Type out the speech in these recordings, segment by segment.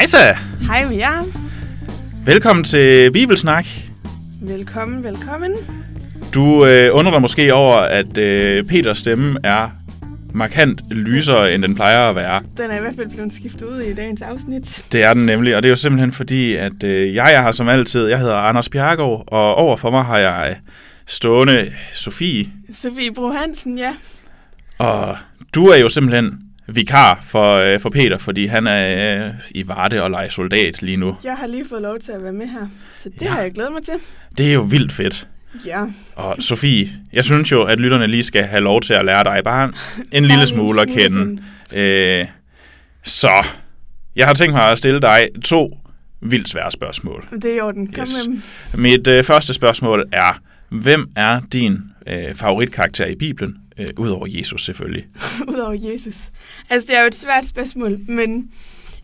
Hejsa! Hej med jer. Velkommen til Bibelsnak. Velkommen, velkommen. Du øh, undrer dig måske over, at øh, Peters stemme er markant lysere, end den plejer at være. Den er i hvert fald blevet skiftet ud i dagens afsnit. Det er den nemlig, og det er jo simpelthen fordi, at øh, jeg er her som altid. Jeg hedder Anders Bjergård, og over for mig har jeg stående Sofie. Sofie Bro Hansen, ja. Og du er jo simpelthen vikar for, øh, for Peter, fordi han er øh, i Varde og leger soldat lige nu. Jeg har lige fået lov til at være med her, så det Ja. har jeg glædet mig til. Det er jo vildt fedt. Ja, Og Sofie, jeg synes jo, at lytterne lige skal have lov til at lære dig bare en lille smule at kende. Øh, så jeg har tænkt mig at stille dig to vildt svære spørgsmål. Det er i orden. Kom yes. med dem. Mit øh, første spørgsmål er, hvem er din øh, favoritkarakter i Bibelen? Øh, Udover Jesus selvfølgelig. Udover Jesus. Altså, det er jo et svært spørgsmål, men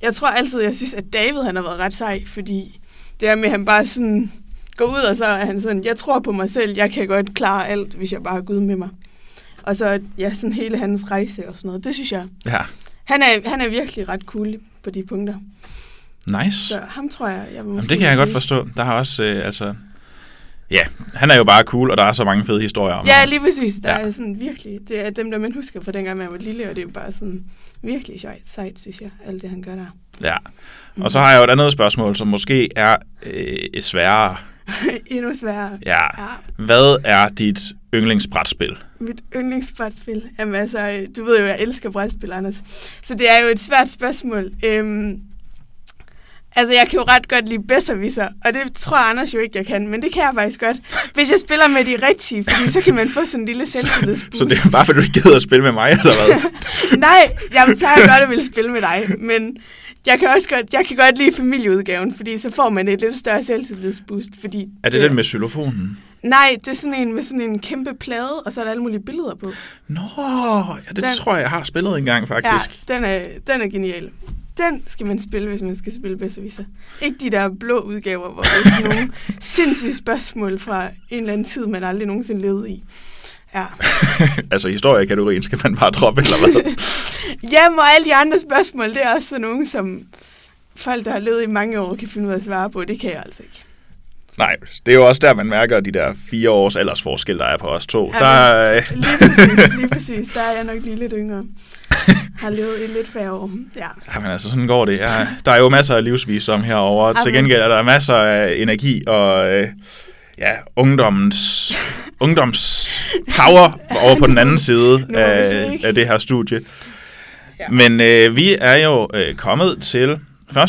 jeg tror altid, jeg synes, at David han har været ret sej, fordi det er med, at han bare sådan går ud, og så er han sådan, jeg tror på mig selv, jeg kan godt klare alt, hvis jeg bare har Gud med mig. Og så, ja, sådan hele hans rejse og sådan noget, det synes jeg. Ja, Han er, han er virkelig ret cool på de punkter. nice. Så ham tror jeg, jeg Jamen, det kan jeg godt sige. forstå. Der har også, øh, altså... Ja, han er jo bare cool, og der er så mange fede historier om Ja, lige præcis. Der Ja. er sådan virkelig, det er dem, der man husker fra dengang, man var lille, og det er jo bare sådan virkelig sejt, sejt synes jeg, alt det, han gør der. Ja. Og så har jeg jo et andet spørgsmål, som måske er øh, sværere. Endnu sværere. Ja. Ja, Hvad er dit yndlingsbrætspil? mit yndlingsbrætspil. Jamen altså, øh, du ved jo, jeg elsker brætspil, Anders. Så det er jo et svært spørgsmål. Øhm, altså, jeg kan jo ret godt lide Besserwisser, og det tror Anders jo ikke, jeg kan, men det kan jeg faktisk godt. Hvis jeg spiller med de rigtige, fordi så kan man få sådan en lille selvtillidsboost. Så det er bare, fordi du ikke gider at spille med mig, eller hvad? Nej, jeg plejer godt at ville spille med dig, men jeg kan også godt, jeg kan godt lide familieudgaven, fordi så får man et lidt større selvtillidsboost, fordi... er det den med xylofonen? Nej, det er sådan en med sådan en kæmpe plade, og så er der alle mulige billeder på. Nå, ja, det Den- tror jeg, jeg har spillet engang, faktisk. Ja, den er, den er genial. Den skal man spille, hvis man skal spille Besserwisser. Ikke de der blå udgaver, hvor det er nogle sindssyge spørgsmål fra en eller anden tid, man aldrig nogensinde levede i. Ja. altså, historiekategorien skal man bare droppe, eller hvad? Jamen, og alle de andre spørgsmål, det er også sådan nogle, som folk, der har levet i mange år, kan finde ud af at svare på. Det kan jeg altså ikke. Nej, det er jo også der, man mærker de der fire års aldersforskel, der er på os to. Ja, der, er, Lige præcis, lige præcis. Der er jeg nok lige lidt yngre. Har levet i lidt færre år. Ja. Jamen altså, sådan går det. Ja, der er jo masser af livsvisdom herovre. Til gengæld er der masser af energi og øh, ja, ungdommens, ungdoms power over på den anden side af, af det her studie. Ja. Men øh, vi er jo øh, kommet til 1.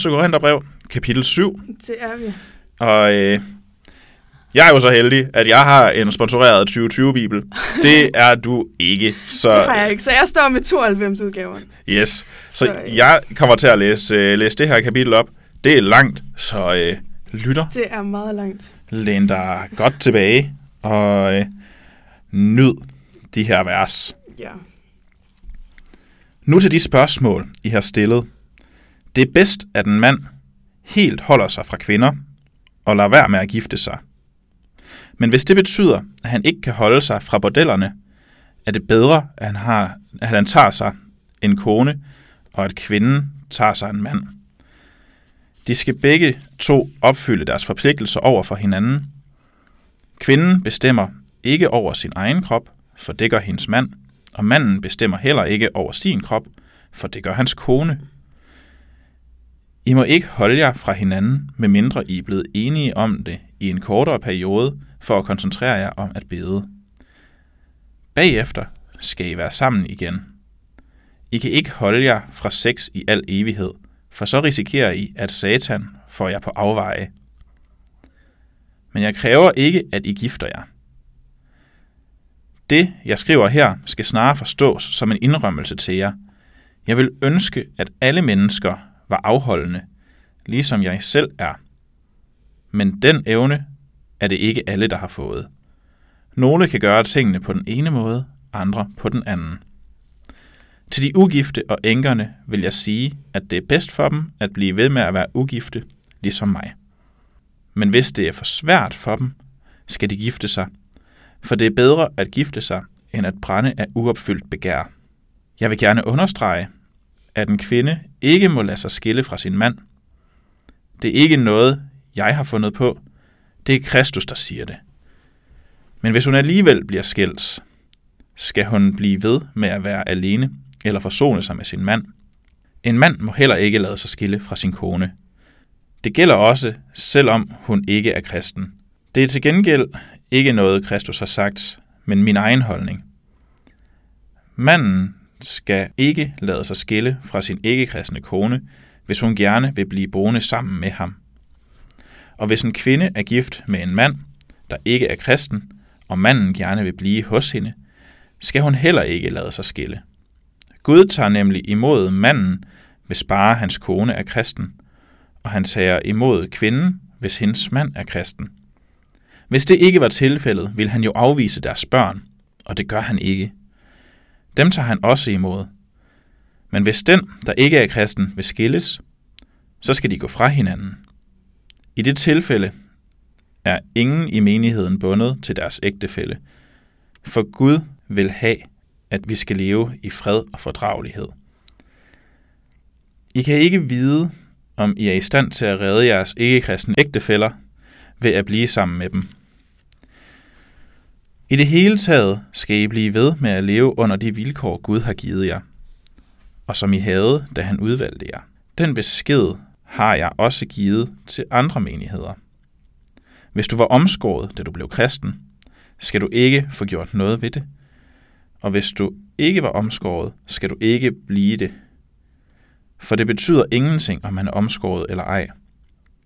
Korintherbrev, kapitel 7. Det er vi. Og øh, jeg er jo så heldig, at jeg har en sponsoreret 2020-bibel. Det er du ikke. Så, Det har jeg ikke. Så jeg står med 92 udgaver. Yes. Så, Så, så øh, jeg kommer til at læse, øh, læse det her kapitel op. Det er langt, så øh, lytter. Det er meget langt. Læn dig godt tilbage og øh, nyd de her vers. Ja. Nu til de spørgsmål, I har stillet. Det er bedst, at en mand helt holder sig fra kvinder og lader være med at gifte sig. Men hvis det betyder, at han ikke kan holde sig fra bordellerne, er det bedre, at han, har, at han tager sig en kone, og at kvinden tager sig en mand. De skal begge to opfylde deres forpligtelser over for hinanden. Kvinden bestemmer ikke over sin egen krop, for det gør hendes mand, og manden bestemmer heller ikke over sin krop, for det gør hans kone. I må ikke holde jer fra hinanden, medmindre I er blevet enige om det i en kortere periode, for at koncentrere jer om at bede. Bagefter skal I være sammen igen. I kan ikke holde jer fra sex i al evighed, for så risikerer I, at Satan får jer på afveje. Men jeg kræver ikke, at I gifter jer. Det, jeg skriver her, skal snarere forstås som en indrømmelse til jer. Jeg vil ønske, at alle mennesker var afholdende, ligesom jeg selv er. Men den evne er det ikke alle, der har fået. Nogle kan gøre tingene på den ene måde, andre på den anden. Til de ugifte og enkerne vil jeg sige, at det er bedst for dem at blive ved med at være ugifte, ligesom mig. Men hvis det er for svært for dem, skal de gifte sig, for det er bedre at gifte sig, end at brænde af uopfyldt begær. Jeg vil gerne understrege, at en kvinde ikke må lade sig skille fra sin mand, Det er ikke noget, jeg har fundet på. Det er Kristus, der siger det. Men hvis hun alligevel bliver skilt, skal hun blive ved med at være alene eller forsone sig med sin mand. En mand må heller ikke lade sig skille fra sin kone. Det gælder også, selvom hun ikke er kristen. Det er til gengæld ikke noget, Kristus har sagt, men min egen holdning. Manden skal ikke lade sig skille fra sin ikke-kristne kone, hvis hun gerne vil blive boende sammen med ham. Og hvis en kvinde er gift med en mand, der ikke er kristen, og manden gerne vil blive hos hende, skal hun heller ikke lade sig skille. Gud tager nemlig imod manden, hvis bare hans kone er kristen, og han tager imod kvinden, hvis hendes mand er kristen. Hvis det ikke var tilfældet, ville han jo afvise deres børn, og det gør han ikke. Dem tager han også imod. Men hvis den, der ikke er kristen, vil skilles, så skal de gå fra hinanden. I det tilfælde er ingen i menigheden bundet til deres ægtefælle, for Gud vil have, at vi skal leve i fred og fordragelighed. I kan ikke vide, om I er i stand til at redde jeres ikke-kristne ægtefæller ved at blive sammen med dem. I det hele taget skal I blive ved med at leve under de vilkår, Gud har givet jer, og som I havde, da han udvalgte jer. Den besked har jeg også givet til andre menigheder. Hvis du var omskåret, da du blev kristen, skal du ikke få gjort noget ved det. Og hvis du ikke var omskåret, skal du ikke blive det. For det betyder ingenting, om man er omskåret eller ej.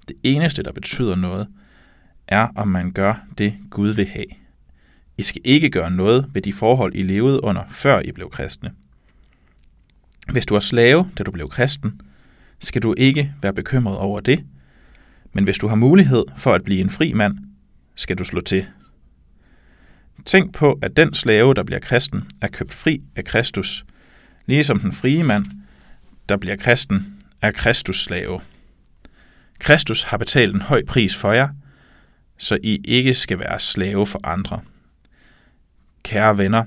Det eneste, der betyder noget, er, om man gør det, Gud vil have. I skal ikke gøre noget ved de forhold, I levede under, før I blev kristne. Hvis du var slave, da du blev kristen, skal du ikke være bekymret over det, men hvis du har mulighed for at blive en fri mand, skal du slå til. Tænk på, at den slave, der bliver kristen, er købt fri af Kristus, ligesom den frie mand, der bliver kristen, er Kristus slave. Kristus har betalt en høj pris for jer, så I ikke skal være slave for andre. Kære venner,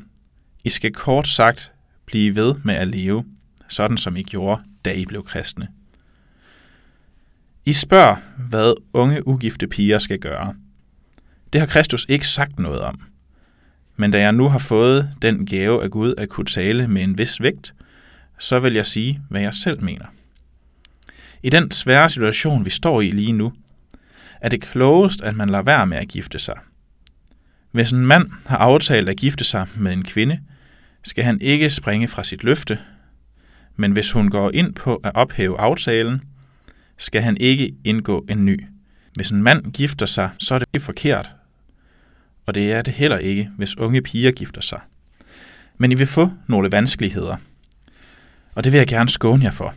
I skal kort sagt blive ved med at leve, sådan som I gjorde, da I blev kristne. I spørger, hvad unge ugifte piger skal gøre. Det har Kristus ikke sagt noget om. Men da jeg nu har fået den gave af Gud at kunne tale med en vis vægt, så vil jeg sige, hvad jeg selv mener. I den svære situation, vi står i lige nu, er det klogest, at man lader være med at gifte sig. Hvis en mand har aftalt at gifte sig med en kvinde, skal han ikke springe fra sit løfte, men hvis hun går ind på at ophæve aftalen, skal han ikke indgå en ny. Hvis en mand gifter sig, så er det forkert, og det er det heller ikke, hvis unge piger gifter sig. Men I vil få nogle vanskeligheder, og det vil jeg gerne skåne jer for.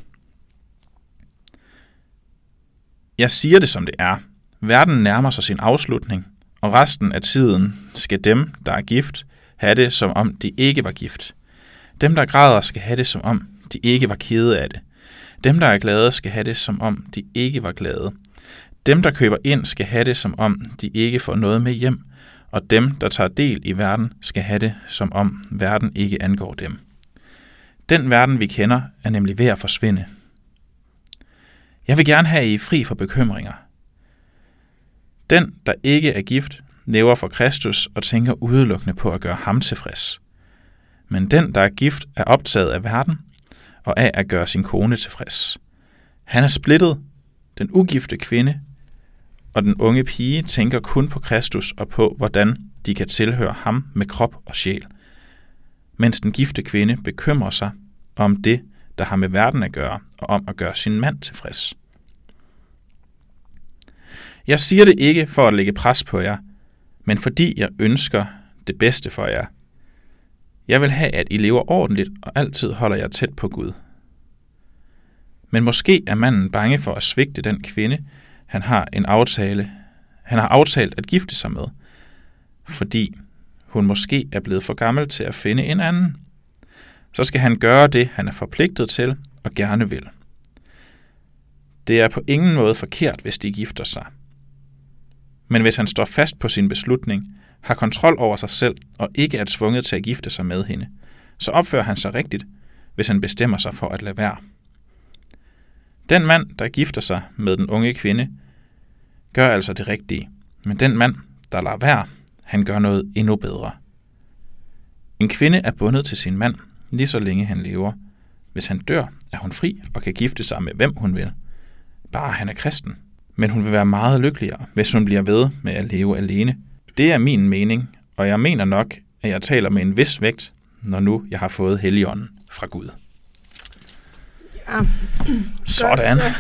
Jeg siger det som det er. Verden nærmer sig sin afslutning, og resten af tiden skal dem, der er gift, have det, som om de ikke var gift. Dem, der græder, skal have det, som om de ikke var kede af det. Dem, der er glade, skal have det, som om de ikke var glade. Dem, der køber ind, skal have det, som om de ikke får noget med hjem. Og dem, der tager del i verden, skal have det, som om verden ikke angår dem. Den verden, vi kender, er nemlig ved at forsvinde. Jeg vil gerne have I fri for bekymringer. Den, der ikke er gift, lever for Kristus og tænker udelukkende på at gøre ham tilfreds. Men den, der er gift, er optaget af verden og af at gøre sin kone tilfreds. Han er splittet. Den ugifte kvinde og den unge pige tænker kun på Kristus og på, hvordan de kan tilhøre ham med krop og sjæl, mens den gifte kvinde bekymrer sig om det, der har med verden at gøre, og om at gøre sin mand tilfreds. Jeg siger det ikke for at lægge pres på jer, men fordi jeg ønsker det bedste for jer. Jeg vil have, at I lever ordentligt og altid holder jer tæt på Gud. Men måske er manden bange for at svigte den kvinde, han har en aftale, han har aftalt at gifte sig med, fordi hun måske er blevet for gammel til at finde en anden. Så skal han gøre det, han er forpligtet til og gerne vil. Det er på ingen måde forkert, hvis de gifter sig. Men hvis han står fast på sin beslutning, har kontrol over sig selv og ikke er tvunget til at gifte sig med hende, så opfører han sig rigtigt, hvis han bestemmer sig for at lade være. Den mand, der gifter sig med den unge kvinde, gør altså det rigtige. Men den mand, der lader være, han gør noget endnu bedre. En kvinde er bundet til sin mand, lige så længe han lever. Hvis han dør, er hun fri og kan gifte sig med hvem hun vil. Bare han er kristen. Men hun vil være meget lykkeligere, hvis hun bliver ved med at leve alene. Det er min mening, og jeg mener nok, at jeg taler med en vis vægt, når nu jeg har fået Helligånden fra Gud. Ja. Sådan. så.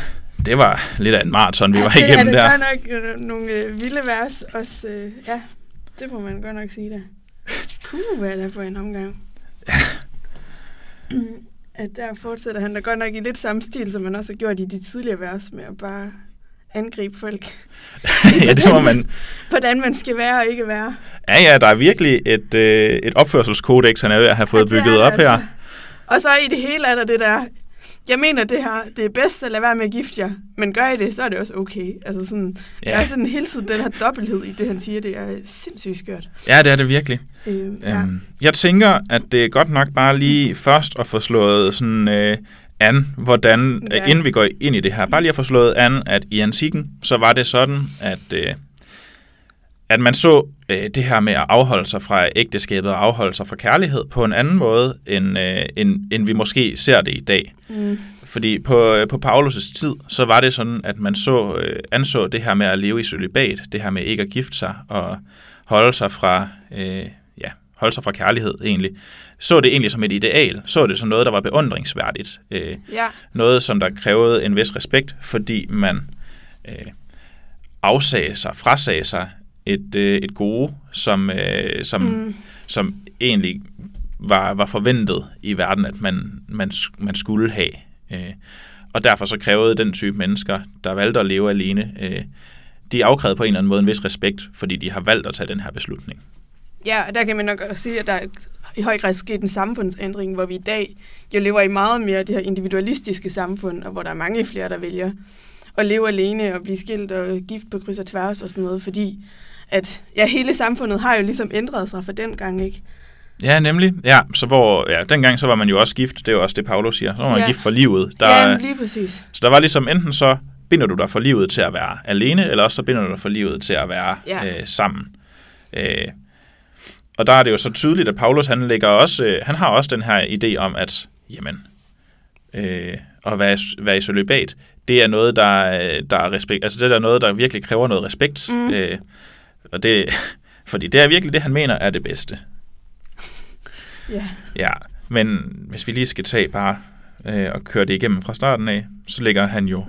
Det var lidt af en maraton, vi var det igennem er der. det godt nok øh, nogle øh, vilde vers. Også, øh, ja, det må man godt nok sige der. Puh, hvad er det for en omgang. at der fortsætter han da godt nok i lidt samme stil, som man også har gjort i de tidligere vers, med at bare angribe folk. ja, det må man. Hvordan man skal være og ikke være. Ja, ja, der er virkelig et, øh, et opførselskodex, han er ved at have fået Ja, bygget op her. altså. Og så i det hele er der det der, jeg mener det her, det er bedst at lade være med at gifte jer, men gør I det, så er det også okay. Altså sådan, ja. Ja. der er sådan hele tiden den her dobbelthed i det, han siger, det er sindssygt skørt. Ja, det er det virkelig. Øh, ja. Øhm, jeg tænker, at det er godt nok bare lige først at få slået sådan øh, an, hvordan, Ja. ja. inden vi går ind i det her, bare lige at få slået an, at i antikken, så var det sådan, at, øh, at man så øh, det her med at afholde sig fra ægteskabet og afholde sig fra kærlighed på en anden måde, end, øh, end, end vi måske ser det i dag. Mm. Fordi på, øh, på Paulus' tid, så var det sådan, at man så øh, anså det her med at leve i celibat, det her med ikke at gifte sig og holde sig fra, øh, holde sig fra kærlighed egentlig, så det egentlig som et ideal, så det som noget, der var beundringsværdigt. Øh, Ja, noget, som der krævede en vis respekt, fordi man øh, afsagde sig, frasagde sig et, øh, et gode, som, øh, som, Mm. som egentlig var, var forventet i verden, at man, man, man skulle have. Øh, og derfor så krævede den type mennesker, der valgte at leve alene, øh, de afkrævede på en eller anden måde en vis respekt, fordi de har valgt at tage den her beslutning. Ja, og der kan man nok også sige, at der er i høj grad sket en samfundsændring, hvor vi i dag jo lever i meget mere det her individualistiske samfund, og hvor der er mange flere, der vælger at leve alene og blive skilt og gift på kryds og tværs og sådan noget, fordi at ja, hele samfundet har jo ligesom ændret sig fra den gang, ikke? Ja, nemlig. Ja, så hvor, ja, dengang så var man jo også gift, det er jo også det, Paulus siger. Så var man Ja. gift for livet. Der. Ja, lige præcis. Så der var ligesom enten så binder du dig for livet til at være alene, eller også så binder du dig for livet til at være ja. øh, sammen. Øh, og der er det jo så tydeligt, at Paulus han, lægger også, øh, han har også den her idé om, at jamen, øh, at være, være i celibat, det er noget, der, øh, der er respekt, altså det er noget, der virkelig kræver noget respekt. Mm. Øh, og det, fordi det er virkelig det, han mener er det bedste. Ja. Ja, men hvis vi lige skal tage bare øh, og køre det igennem fra starten af, så lægger han jo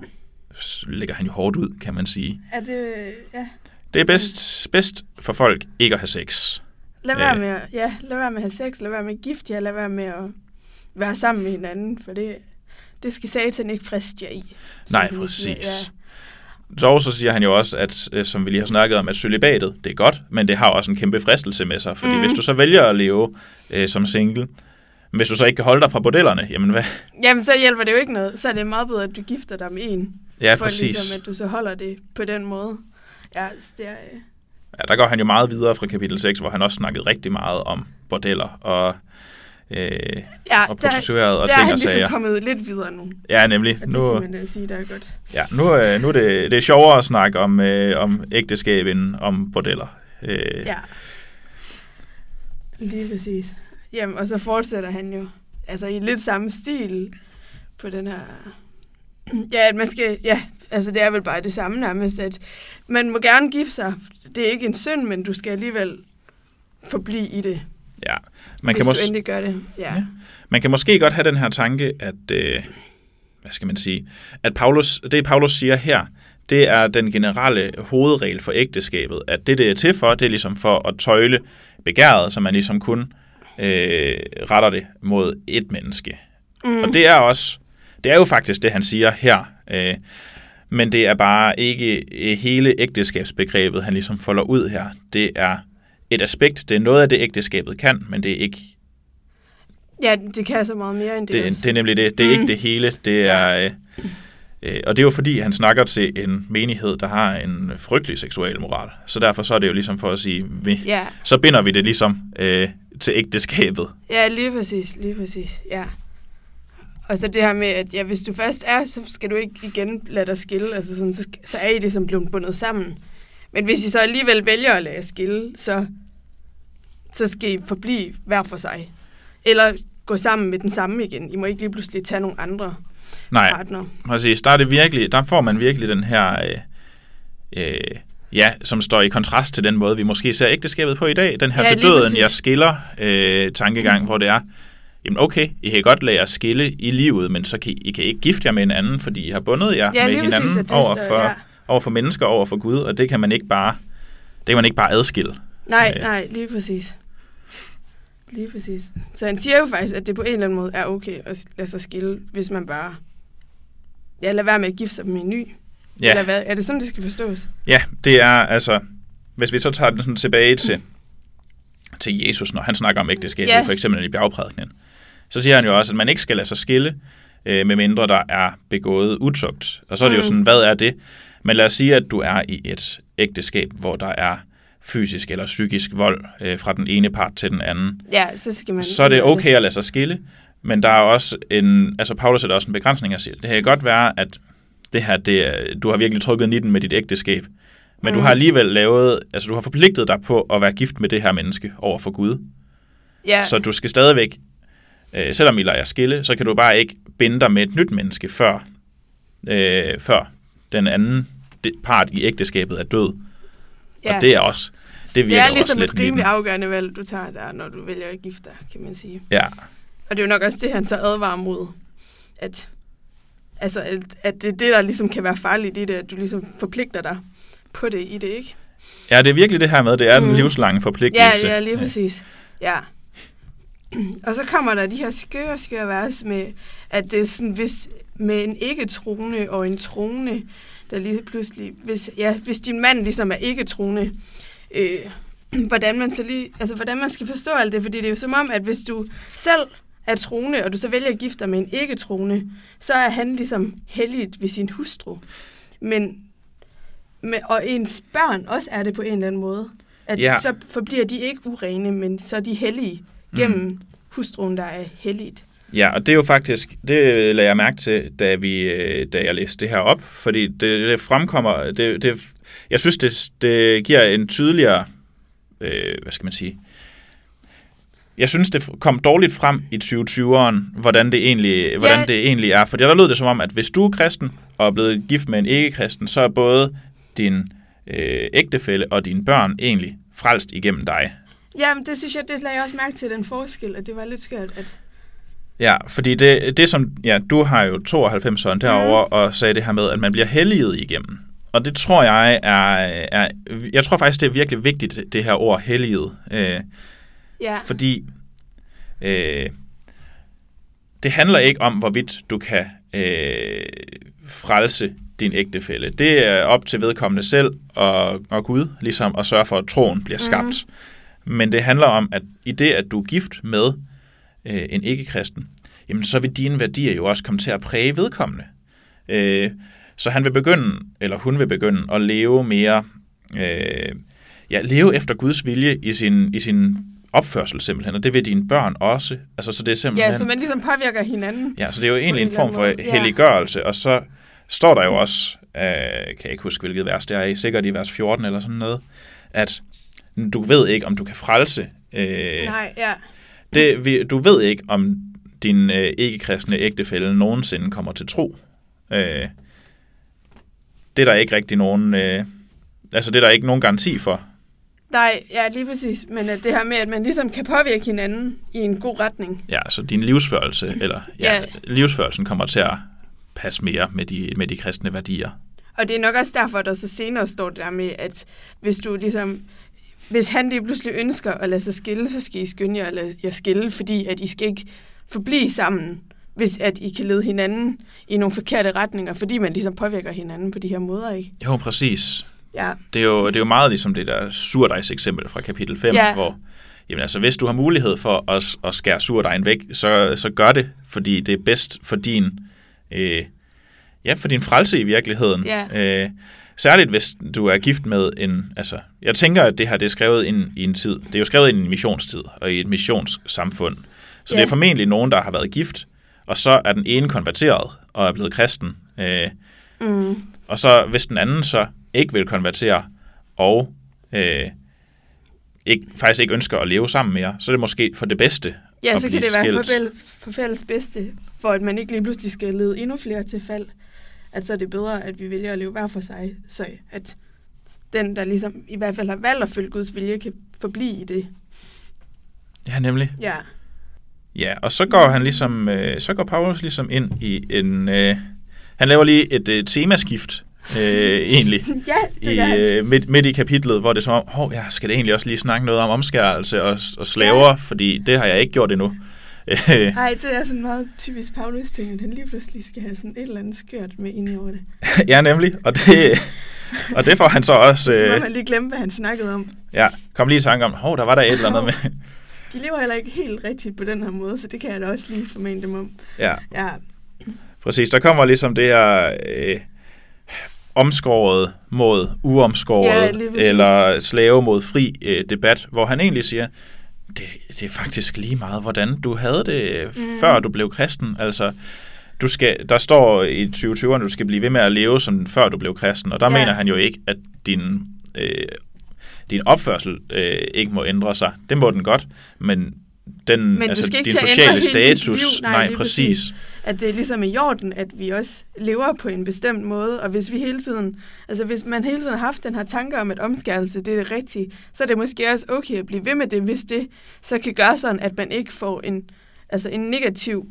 så lægger han jo hårdt ud, kan man sige. Er det... Ja. Det er bedst, bedst for folk ikke at have sex. Lad være, Øh. med at, ja, lad være med at have sex, lad være med at gifte jer, lad være med at være sammen med hinanden, for det, det skal satan ikke friste jer i. Nej, præcis. Dog så siger han jo også, at øh, som vi lige har snakket om, at celibatet, det er godt, men det har også en kæmpe fristelse med sig. Fordi mm. hvis du så vælger at leve øh, som single, hvis du så ikke kan holde dig fra bordellerne, jamen hvad? Ja. Jamen, så hjælper det jo ikke noget. Så er det meget bedre, at du gifter dig med en. Ja, for præcis. Ligesom, at du så holder det på den måde. Ja, det er... Ja, der går han jo meget videre fra kapitel 6, hvor han også snakkede rigtig meget om bordeller og, øh, Ja, og prostitueret og der er ting han og ligesom sager. kommet lidt videre nu. Ja, nemlig. Og det Nu, kan man sige, der er godt. ja, nu, øh, nu er det, det er sjovere at snakke om, øh, om ægteskab end om bordeller. Øh, Ja. Lige præcis. Jamen, og så fortsætter han jo altså i lidt samme stil på den her... Ja, at man skal... Ja, altså det er vel bare det samme nærmest, at man må gerne gifte sig. Det er ikke en synd, men du skal alligevel forblive i det, ja. Man, kan mås- endelig gør det. Ja. Ja. man kan måske godt have den her tanke, at, øh, hvad skal man sige, at Paulus, det Paulus siger her, det er den generelle hovedregel for ægteskabet, at det, det er til for, det er ligesom for at tøjle begæret, så man ligesom kun øh, retter det mod et menneske. Mm. Og det er også, det er jo faktisk det, han siger her. Øh, men det er bare ikke øh, hele ægteskabsbegrebet, han ligesom folder ud her. Det er et aspekt, det er noget af det, ægteskabet kan, men det er ikke Ja, det kan så meget mere end det, det, også. det er nemlig det. Det er Mm. ikke det hele. Det er, øh, øh, og det er jo fordi, han snakker til en menighed, der har en frygtelig seksuel moral. Så derfor så er det jo ligesom for at sige, vi, Ja, så binder vi det ligesom øh, til ægteskabet. ja, lige præcis, lige præcis, ja. Og så det her med, at ja, hvis du først er, så skal du ikke igen lade dig skille. Altså sådan, så, så er I ligesom blevet bundet sammen. Men hvis I så alligevel vælger at lade jer skille, så, så skal I forblive hver for sig. Eller gå sammen med den samme igen. I må ikke lige pludselig tage nogle andre Nej, partner. præcis. Der, er det virkelig, der får man virkelig den her... Øh, øh, ja, som står i kontrast til den måde, vi måske ser ægteskabet på i dag. Den her Ja, til døden, jeg skiller øh, tankegang, mm. hvor det er, jamen okay, I kan godt lade jer skille i livet, men så kan I, I kan ikke gifte jer med en anden, fordi I har bundet jer Ja, med præcis, hinanden det over for, ja. over for mennesker, over for Gud, og det kan man ikke bare, det kan man ikke bare adskille. Nej, Øh. nej, lige præcis. Lige præcis. Så han siger jo faktisk, at det på en eller anden måde er okay at lade sig skille, hvis man bare... Ja, lad være med at gifte sig med en ny. Ja. Eller hvad? Er det sådan, det skal forstås? Ja, det er altså, hvis vi så tager den sådan tilbage til, til Jesus, når han snakker om ægteskabet, Ja. for eksempel i bjergprædikenen, så siger han jo også, at man ikke skal lade sig skille, øh, med mindre der er begået utugt. Og så er det jo Mm. sådan, hvad er det? Men lad os sige, at du er i et ægteskab, hvor der er fysisk eller psykisk vold øh, fra den ene part til den anden. Ja, så skal man... Så er det okay at lade sig skille, men der er også en, altså Paulus sætter også en begrænsning og siger, det kan godt være, at det her, det du har virkelig trykket 19 med dit ægteskab, men mm. du Mm. har alligevel lavet, altså du har forpligtet dig på at være gift med det her menneske over for Gud. Ja, Så du skal stadigvæk, øh, selvom I lader jer skille, så kan du bare ikke binde dig med et nyt menneske, før, øh, før den anden de- part i ægteskabet er død. ja. Og det er også, det det virker er også ligesom lidt et rimelig 19. afgørende valg, du tager der, når du vælger at gifte dig, kan man sige. Ja, Og det er jo nok også det, han så advarer mod, at, altså, at, at det er det, der ligesom kan være farligt i det, at du ligesom forpligter dig på det i det, ikke? ja, det er virkelig det her med, det er den Mm. livslange forpligtelse. Ja, ja, lige præcis. Ja. Og så kommer der de her skøre, skøre vers med, at det er sådan, hvis med en ikke-troende og en troende, der lige pludselig, hvis, ja, hvis din mand ligesom er ikke-troende, øh, hvordan man så lige, altså hvordan man skal forstå alt det, fordi det er jo som om, at hvis du selv er troende, og du så vælger at gifte dig med en ikke-troende, så er han ligesom helligt ved sin hustru. Men, med, og ens børn også er det på en eller anden måde. At Ja. ja. så forbliver de ikke urene, men så er de hellige gennem mm. hustruen, der er helligt. Ja, og det er jo faktisk, det lagde jeg mærke til, da, vi, øh, da jeg læste det her op, fordi det, det fremkommer, det, det, jeg synes, det, det giver en tydeligere, øh, hvad skal man sige, jeg synes, det kom dårligt frem i 2020'eren, hvordan det egentlig, hvordan det egentlig er. For der lød det som om, at hvis du er kristen og er blevet gift med en ikke-kristen, så er både din øh, ægtefælle og dine børn egentlig frelst igennem dig. Jamen, det synes jeg, det lagde jeg også mærke til, den forskel, at det var lidt skørt, at... Ja, fordi det, det som, ja, du har jo 92 sådan derovre, mm. og sagde det her med, at man bliver helliget igennem. Og det tror jeg er, er, jeg tror faktisk, det er virkelig vigtigt, det her ord helliget. Øh, Ja, fordi øh, det handler ikke om, hvorvidt du kan øh, frelse din ægtefælle. Det er op til vedkommende selv og, og Gud, ligesom at sørge for, at troen bliver skabt. Mm. Men det handler om, at i det, at du er gift med øh, en ikke-kristen, jamen så vil dine værdier jo også komme til at præge vedkommende. Øh, så han vil begynde, eller hun vil begynde at leve mere, øh, ja, leve efter Guds vilje i sin, i sin opførsel simpelthen, og det vil dine børn også. Altså, så det er simpelthen... ja, så man ligesom påvirker hinanden. Ja, så det er jo egentlig en en form for måde. Helliggørelse, og så står der jo også, øh, kan jeg ikke huske, hvilket vers det er i, sikkert i vers 14 eller sådan noget, at du ved ikke, om du kan frelse. Øh, Nej, ja. det, vi- du ved ikke, om din øh, ikke-kristne ægtefælle nogensinde kommer til tro. Øh, det er der ikke rigtig nogen... Øh, altså, det er der ikke nogen garanti for. Nej, ja, lige præcis. Men at det her med, at man ligesom kan påvirke hinanden i en god retning. Ja, så din livsførelse, eller ja, Ja. livsførelsen kommer til at passe mere med de, med de kristne værdier. Og det er nok også derfor, der så senere står det der med, at hvis du ligesom... Hvis han lige pludselig ønsker at lade sig skille, så skal I skynde jer at lade jer skille, fordi at I skal ikke forblive sammen, hvis at I kan lede hinanden i nogle forkerte retninger, fordi man ligesom påvirker hinanden på de her måder, ikke? Jo, præcis. Ja, Det er jo, det er jo meget ligesom det der surdejs eksempel fra kapitel 5, Ja. hvor jamen altså, hvis du har mulighed for at, at skære surdejen væk, så, så gør det, fordi det er bedst for din, øh, ja, for din frelse i virkeligheden. Ja. Øh, særligt hvis du er gift med en, altså, jeg tænker, at det her det er skrevet ind i en tid, det er jo skrevet ind i en missionstid og i et missionssamfund. Så Ja. det er formentlig nogen, der har været gift, og så er den ene konverteret og er blevet kristen, øh, Mm. og så hvis den anden så ikke vil konvertere, og øh, ikke, faktisk ikke ønsker at leve sammen mere, så er det måske for det bedste Ja, så kan det være skilt. for fælles bedste, for at man ikke lige pludselig skal lede endnu flere til fald. At så er det bedre, at vi vælger at leve hver for sig, så at den, der ligesom i hvert fald har valgt at følge Guds vilje, kan forblive i det. Ja, nemlig. Ja, Ja, og så går han ligesom, øh, så går Paulus ligesom ind i en, øh, han laver lige et øh, temaskift, øh, egentlig, ja det i, øh, midt, midt i kapitlet, hvor det er som om, hov, jeg skal da egentlig også lige snakke noget om omskærelse og, og slaver, ja. fordi det har jeg ikke gjort endnu. Nej, det er sådan meget typisk Paulus ting, at han lige pludselig skal have sådan et eller andet skørt med ind i over det. ja, nemlig, og det, og det får han så også, Som om øh, han lige glemte, hvad han snakkede om. ja, kom lige i tanke om, hov, der var der et eller andet med. De lever heller ikke helt rigtigt på den her måde, så det kan jeg da også lige formane dem om. ja, Ja, Præcis, der kommer ligesom det her øh, omskåret mod uomskåret, Ja, præcis. eller slave mod fri øh, debat, hvor han egentlig siger, det, det er faktisk lige meget, hvordan du havde det, mm. Mm. før du blev kristen. Altså, du skal, der står i 2020'erne, at du skal blive ved med at leve, som før du blev kristen, og der Ja. mener han jo ikke, at din, øh, din opførsel øh, ikke må ændre sig. Det må den godt, men den, Men altså, din sociale status, liv. Nej, nej, lige præcis. At det er ligesom i orden, at vi også lever på en bestemt måde, og hvis vi hele tiden, altså hvis man hele tiden har haft den her tanke om, at omskærelse det er det rigtige, så er det måske også okay at blive ved med det, hvis det så kan gøre sådan, at man ikke får en, altså en negativ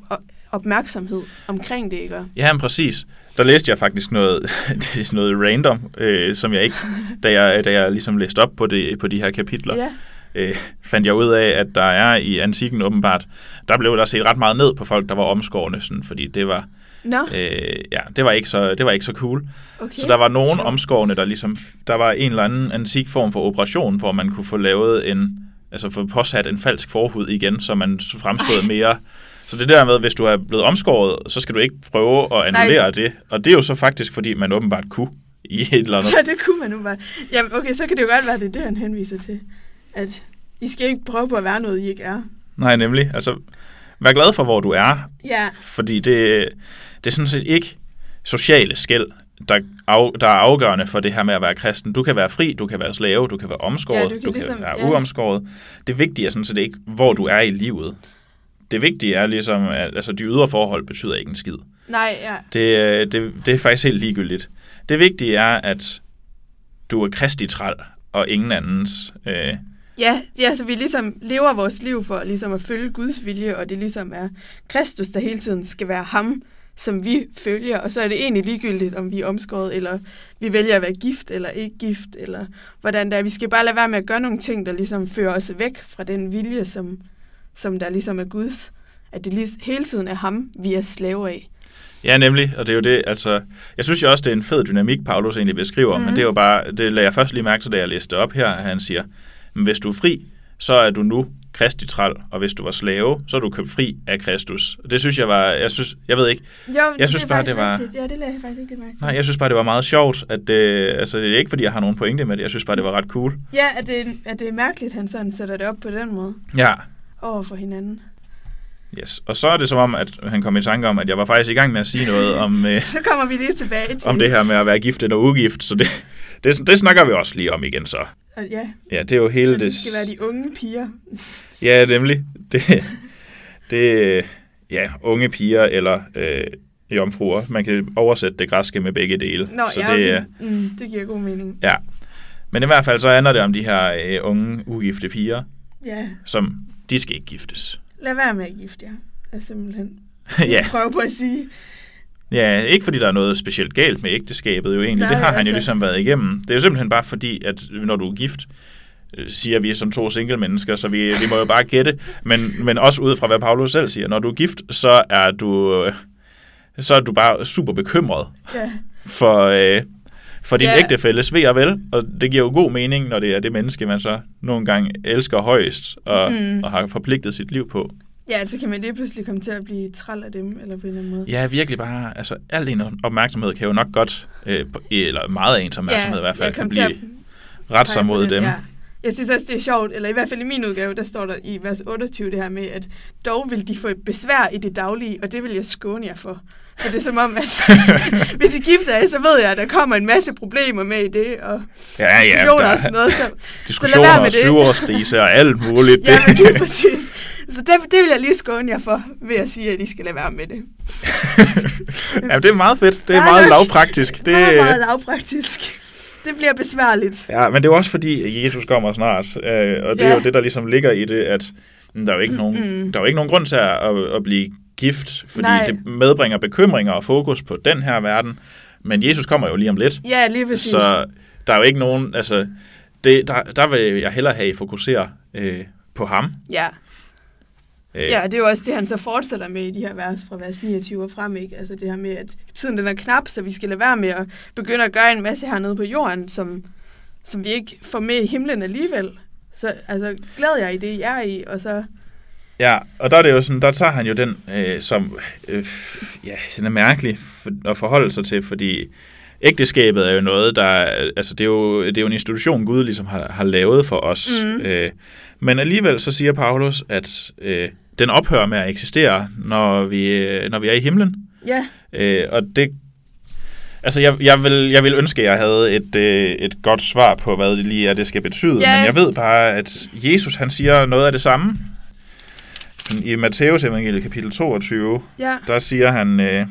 opmærksomhed omkring det, ikke? Ja, men præcis. Der læste jeg faktisk noget, noget random, øh, som jeg ikke, da jeg, da jeg ligesom læste op på, det, på de her kapitler, Ja, øh, fandt jeg ud af, at der er i antikken åbenbart, der blev der set ret meget ned på folk, der var omskårne, sådan, fordi det var, nå, øh, ja, det var ikke så, det var ikke så cool. okay. Så der var nogen omskårne, der ligesom, der var en eller anden antik form for operation, hvor man kunne få lavet en, altså få påsat en falsk forhud igen, så man fremstod Ej. mere. Så det der med, hvis du er blevet omskåret, så skal du ikke prøve at annullere Nej. det. Og det er jo så faktisk, fordi man åbenbart kunne i et eller andet. Så det kunne man bare. Jamen okay, så kan det jo godt være, det er det, han henviser til. At I skal ikke prøve på at være noget, I ikke er. Nej, nemlig. Altså, vær glad for, hvor du er, Ja, fordi det, det er sådan set ikke sociale skæld, der, af, der er afgørende for det her med at være kristen. Du kan være fri, du kan være slave, du kan være omskåret, Ja, du kan du ligesom- kan være ja. uomskåret. Det vigtige er sådan set ikke, hvor du er i livet. Det vigtige er ligesom, at altså, de ydre forhold betyder ikke en skid. nej, ja. Det, øh, det, det er faktisk helt ligegyldigt. Det vigtige er, at du er kristi træl, og ingen andens. Øh, Ja, ja, så vi ligesom lever vores liv for ligesom at følge Guds vilje, og det ligesom er Kristus, der hele tiden skal være ham, som vi følger, og så er det egentlig ligegyldigt, om vi er omskåret, eller vi vælger at være gift eller ikke gift, eller hvordan det er. Vi skal bare lade være med at gøre nogle ting, der ligesom fører os væk fra den vilje, som, som der ligesom er Guds. At det lige, hele tiden er ham, vi er slaver af. Ja, nemlig, og det er jo det, altså, jeg synes jo også, det er en fed dynamik, Paulus egentlig beskriver, mm. men Mhm. det er jo bare, det lagde jeg først lige mærke til, da jeg læste op her, at han siger, men hvis du er fri, så er du nu kristi træl, og hvis du var slave, så er du købt fri af Kristus. Det synes jeg var, jeg synes, jeg ved ikke, Jo, Jeg synes bare, det var- rigtigt. Ja, det lagde jeg faktisk ikke mærke nej, jeg synes bare, det var meget sjovt, at det, altså, det er ikke, fordi jeg har nogen pointe med det, jeg synes bare, det var ret cool. Ja, at det, at det er mærkeligt, at han sådan sætter det op på den måde Ja, over for hinanden. Yes. Og så er det som om, at han kom i tanke om, at jeg var faktisk i gang med at sige noget om, øh, Så kommer vi lige tilbage til om det her med at være gift eller ugift, så det, det, det snakker vi også lige om igen så. Og ja, Ja, det er jo hele det... det skal være de unge piger. Ja, nemlig. Det, det ja, unge piger eller øh, jomfruer. Man kan oversætte det græske med begge dele. Nå, så ja, det, okay. mm, det giver god mening. ja. Men i hvert fald så handler det om de her øh, unge, ugifte piger, Ja, som de skal ikke giftes. Lad være med at gifte jer. Er simpelthen. ja. Prøv på at sige. ja, ikke fordi der er noget specielt galt med ægteskabet jo egentlig. Nej, det har han jo altså- ligesom været igennem. Det er jo simpelthen bare fordi, at når du er gift, øh, siger vi som to single mennesker, så vi, vi må jo bare gætte, men, men også ud fra hvad Paulus selv siger, når du er gift, så er du, øh, så er du bare super bekymret Ja, for, øh, for din Ja. ægtefælles ved og vel, og det giver jo god mening, når det er det menneske, man så nogle gange elsker højst og, Mm. og har forpligtet sit liv på. ja, så kan man lige pludselig komme til at blive træl af dem, eller på en eller anden måde. Ja, virkelig bare, altså al en opmærksomhed kan jo nok godt, øh, eller meget af ens opmærksomhed i hvert fald, kan blive at ret sig mod den, dem. Ja. Jeg synes også, det er sjovt, eller i hvert fald i min udgave, der står der i vers 28 det her med, at dog vil de få et besvær i det daglige, og det vil jeg skåne jer for. Så det er som om, at hvis I gifter jer, så ved jeg, at der kommer en masse problemer med i det, og Ja, ja, diskussioner der og sådan noget. Så, diskussioner være og med det. syvårskrise og alt muligt. ja, men lige præcis. Så det, det vil jeg lige skåne jer for, ved at sige, at I skal lade være med det. ja, det er meget fedt. Det er Ja, meget lavpraktisk. Det er meget lavpraktisk. Det bliver besværligt. Ja, men det er også fordi, Jesus kommer snart. Øh, og det er Ja. jo det, der ligesom ligger i det, at mm, der er jo ikke, nogen, Mm-mm. der er jo ikke nogen grund til at, at, at blive gift, fordi Nej. det medbringer bekymringer og fokus på den her verden. Men Jesus kommer jo lige om lidt, Ja, lige præcis. så der er jo ikke nogen... Altså, det, der, der vil jeg hellere have, at I fokuserer øh, på ham. Ja. Øh, ja, det er jo også det, han så fortsætter med i de her vers fra vers 29 og frem, ikke? Altså det her med, at tiden den er knap, så vi skal lade være med at begynde at gøre en masse hernede på jorden, som, som vi ikke får med i himlen alligevel. Så altså, glæd jer i det, I er i, og så... Ja, og der er det jo sådan, der tager han jo den, øh, som øh, ja, den er mærkelig at forholde sig til, fordi ægteskabet er jo noget, der, altså det er jo, det er jo en institution, Gud ligesom har, har lavet for os. Mhm. Øh, men alligevel så siger Paulus, at øh, den ophører med at eksistere, når vi, øh, når vi er i himlen. Ja, Øh, og det, altså jeg, jeg, vil, jeg vil ønske, at jeg havde et, øh, et godt svar på, hvad det lige er, det skal betyde. Ja. Men jeg ved bare, at Jesus han siger noget af det samme. I Matteus evangeliet kapitel 22, ja, der siger han, øh,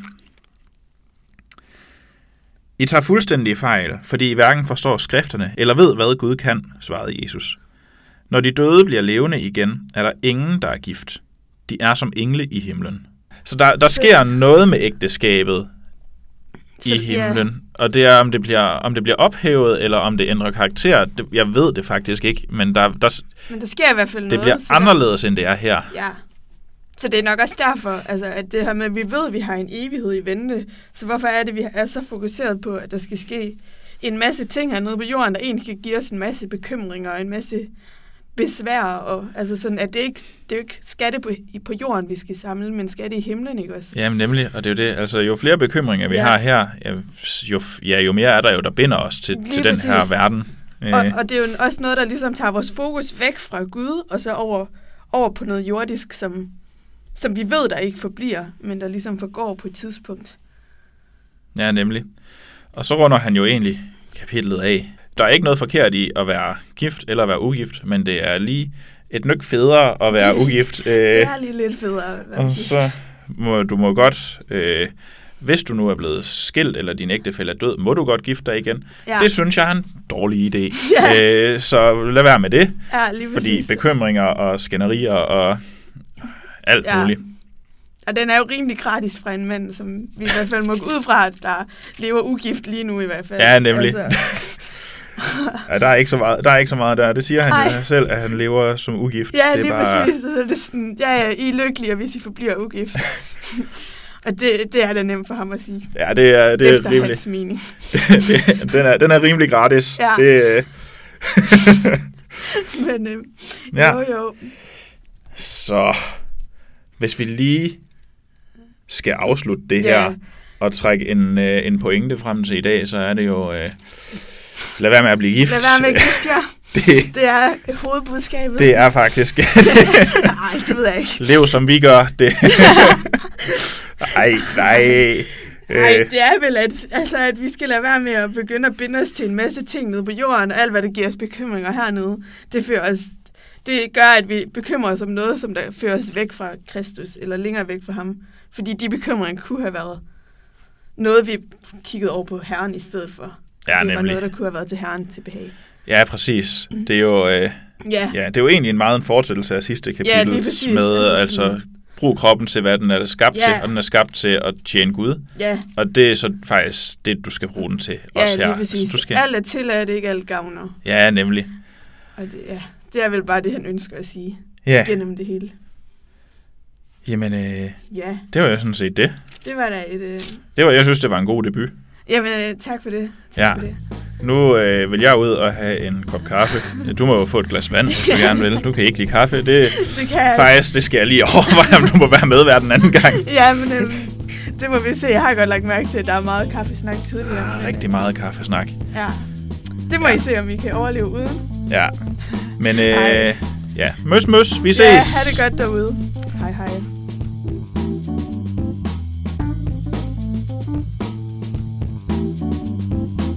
I tager fuldstændig fejl, fordi I hverken forstår skrifterne, eller ved, hvad Gud kan, svarede Jesus. Når de døde bliver levende igen, er der ingen, der er gift. De er som engle i himlen. Så der, der sker noget med ægteskabet i himlen, og det er, om det, bliver, om det bliver ophævet, eller om det ændrer karakter. Det, jeg ved det faktisk ikke, men der, der, men der sker i hvert fald det noget. bliver så der- anderledes, end det er her. Ja. Så det er nok også derfor, altså, at det her med, at vi ved, at vi har en evighed i vente. Så hvorfor er det, at vi er så fokuseret på, at der skal ske en masse ting hernede på jorden, der egentlig kan give os en masse bekymringer og en masse besvær. Og, altså sådan, at det ikke, det er jo ikke skatte på, på jorden, vi skal samle, men skatte i himlen, ikke også? Jamen nemlig, og det er jo det, altså jo flere bekymringer vi Ja. har her, jo, ja, jo mere er der jo, der binder os til, Lige til den her verden. Og, Øh, og det er jo også noget, der ligesom tager vores fokus væk fra Gud, og så over, over på noget jordisk, som, som vi ved, der ikke forbliver, men der ligesom forgår på et tidspunkt. ja, nemlig. Og så runder han jo egentlig kapitlet af. Der er ikke noget forkert i at være gift eller at være ugift, men det er lige et nyk federe at være ugift. Det Øh, er lige lidt federe. at være og gift. så må du må godt, øh, hvis du nu er blevet skilt, eller din ægtefælle er død, må du godt gifte dig igen. Ja. Det synes jeg er en dårlig idé. Ja. Øh, så lad være med det. Ja, lige Fordi bekymringer og skænderier og alt Ja. muligt. Og den er jo rimelig gratis fra en mand, som vi i hvert fald må gå ud fra, at der lever ugift lige nu i hvert fald. Ja, nemlig. Altså, Ja, der er ikke så meget, der er ikke så meget der. Det siger han Ej. jo selv, at han lever som ugift. ja, det er lige bare, præcis. Så er det sådan, ja, ja, I er lykkelige, hvis I forbliver ugift. og det, det er da nemt for ham at sige. Ja, det er, det er efter rimelig. hans mening. det, den, er, den er rimelig gratis. Ja. Det, øh, Men øhm, Ja. jo, jo. så hvis vi lige skal afslutte det Ja. her og trække en, øh, en pointe frem til i dag, så er det jo... Øh, lad være med at blive gift. Lad være med at gifte jer. det, Det er hovedbudskabet. det er faktisk... Nej, det ved jeg ikke. Lev som vi gør. Det. nej, nej. Nej, Øh, det er vel, at, altså, at vi skal lade være med at begynde at binde os til en masse ting nede på jorden, og alt, hvad der giver os bekymringer hernede, det, fører os, det gør, at vi bekymrer os om noget, som der fører os væk fra Kristus, eller længere væk fra ham. Fordi de bekymringer kunne have været noget, vi kiggede over på Herren i stedet for. ja, det var nemlig. noget, der kunne have været til Herren til behag. Ja, præcis. Det er jo... Øh, Ja, Ja, det er jo egentlig en meget en fortsættelse af sidste Ja, kapitel præcis. med Altså altså, altså brug kroppen til, hvad den er skabt Ja. til, og den er skabt til at tjene Gud. ja, Og det er så faktisk det, du skal bruge den til ja også her. lige præcis. Så du skal... Alt er tilladt, ikke alt gavner. Ja, nemlig. Og det, ja, det er vel bare det, han ønsker at sige Ja, gennem det hele. jamen, øh, Ja, det var jo sådan set det. det var da et... Øh... det var, jeg synes, det var en god debut. Jamen, øh, tak for det. Tak Ja. for det. Nu øh, vil jeg ud og have en kop kaffe. Du må jo få et glas vand, hvis du gerne vil. Du kan ikke lide kaffe. Det, Det kan jeg. faktisk, det skal jeg lige overveje, om du må være med hver den anden gang. Ja, men øh, det må vi se. Jeg har godt lagt mærke til, at der er meget kaffesnak tidligere. Er men, rigtig meget kaffesnak. Ja. Det må Ja. I se, om I kan overleve uden. Ja, Men øh, ja, møs møs, vi ses. Ja, ha' det godt derude. Hej hej.